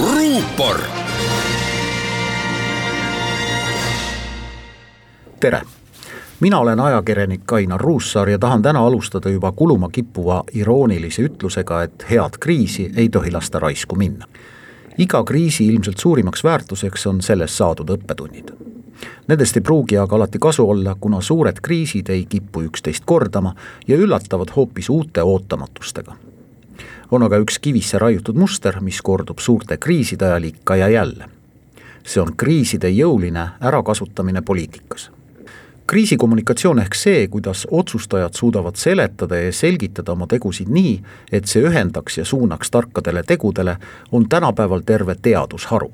ruupor. tere, mina olen ajakirjanik Ainar Ruussaar ja tahan täna alustada juba kuluma kippuva iroonilise ütlusega, et head kriisi ei tohi lasta raisku minna. iga kriisi ilmselt suurimaks väärtuseks on sellest saadud õppetunnid Nendest ei pruugi aga alati kasu olla, kuna suured kriisid ei kipu üksteist kordama ja üllatavad hoopis uute ootamatustega on aga üks kivisse raiutud muster, mis kordub suurte kriiside ajal ikka ja jälle. see on kriiside jõuline ärakasutamine poliitikas. kriisikommunikatsioon ehk see, kuidas otsustajad suudavad seletada ja selgitada oma tegusid nii, et see ühendaks ja suunaks tarkadele tegudele, on tänapäeval terve teadusharu.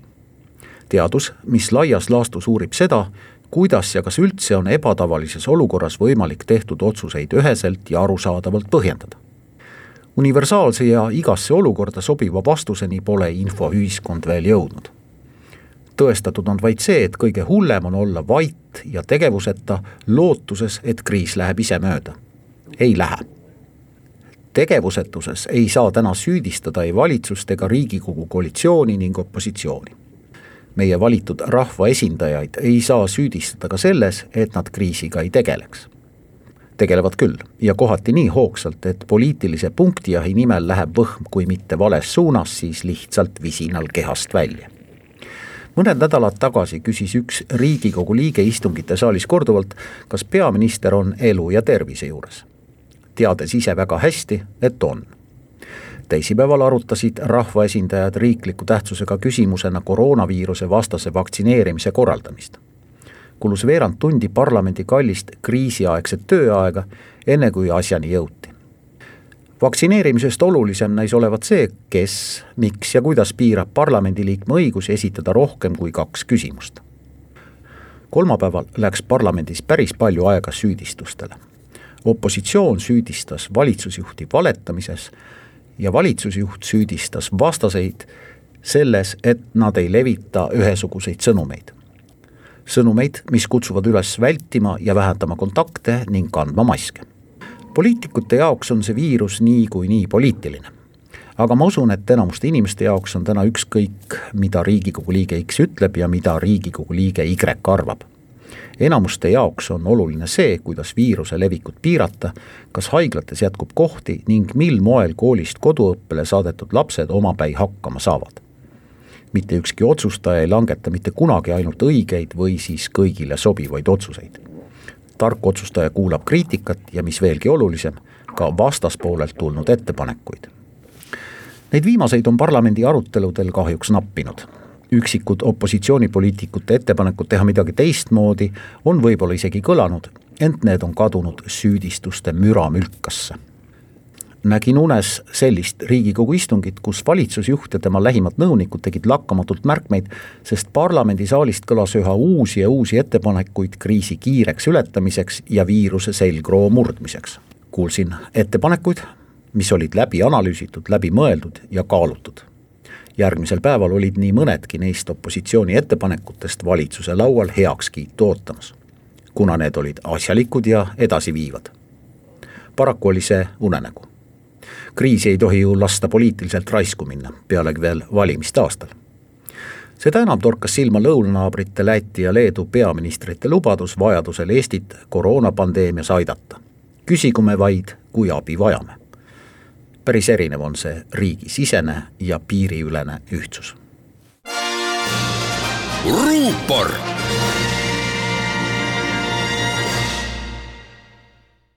teadus, mis laias laastus uurib seda, kuidas ja kas üldse on ebatavalises olukorras võimalik tehtud otsuseid üheselt ja arusaadavalt põhjendada universaalse ja igasse olukorda sobiva vastuseni pole infoühiskond veel jõudnud. tõestatud on vaid see, et kõige hullem on olla vait ja tegevuseta, lootuses, et kriis läheb ise mööda. ei lähe. tegevusetuses ei saa täna süüdistada ei valitsust ega Riigikogu koalitsiooni ning opositsiooni meie valitud rahvaesindajaid ei saa süüdistada ka selles, et nad kriisiga ei tegeleks tegelevad küll ja kohati nii hoogsalt, et poliitilise punktijahi nimel läheb võhm, kui mitte vales suunas, siis lihtsalt visinal kehast välja. mõned nädalad tagasi küsis üks Riigikogu liige istungite saalis korduvalt, kas peaminister on elu ja tervise juures. teades ise väga hästi, et on teisipäeval arutasid rahvaesindajad riikliku tähtsusega küsimusena koroonaviiruse vastase vaktsineerimise korraldamist kulus veerand tundi parlamendi kallist kriisiaegset tööaega, enne kui asjani jõuti. vaktsineerimisest olulisem näis olevat see, kes, miks ja kuidas piirab parlamendiliikme õigusi esitada rohkem kui kaks küsimust. kolmapäeval läks parlamendis päris palju aega süüdistustele. opositsioon süüdistas valitsusjuhti valetamises ja valitsusjuht süüdistas vastaseid selles, et nad ei levita ühesuguseid sõnumeid sõnumeid, mis kutsuvad üles vältima ja vähendama kontakte ning kandma maske. poliitikute jaoks on see viirus niikuinii poliitiline. aga ma usun, et enamuste inimeste jaoks on täna ükskõik, mida Riigikogu liige X ütleb ja mida Riigikogu liige Y arvab enamuste jaoks on oluline see, kuidas viiruse levikut piirata, kas haiglates jätkub kohti ning mil moel koolist koduõppele saadetud lapsed omapäi hakkama saavad mitte ükski otsustaja ei langeta mitte kunagi ainult õigeid või siis kõigile sobivaid otsuseid. tark otsustaja kuulab kriitikat ja mis veelgi olulisem, ka vastaspoolelt tulnud ettepanekuid. Neid viimaseid on parlamendi aruteludel kahjuks nappinud. üksikud opositsioonipoliitikute ettepanekud teha midagi teistmoodi on võib-olla isegi kõlanud, ent need on kadunud süüdistuste müramülkasse nägin unes sellist Riigikogu istungit, kus valitsusjuht ja tema lähimad nõunikud tegid lakkamatult märkmeid, sest parlamendisaalist kõlas üha uusi ja uusi ettepanekuid kriisi kiireks ületamiseks ja viiruse selgroo murdmiseks. kuulsin ettepanekuid, mis olid läbi analüüsitud, läbi mõeldud ja kaalutud. järgmisel päeval olid nii mõnedki neist opositsiooni ettepanekutest valitsuse laual heakskiitu ootamas, kuna need olid asjalikud ja edasiviivad. paraku oli see unenägu kriisi ei tohi ju lasta poliitiliselt raisku minna, pealegi veel valimiste aastal. seda enam torkas silma lõunanaabrite Läti ja Leedu peaministrite lubadus vajadusel Eestit koroonapandeemias aidata. küsigu me vaid, kui abi vajame. päris erinev on see riigisisene ja piiriülene ühtsus. ruupor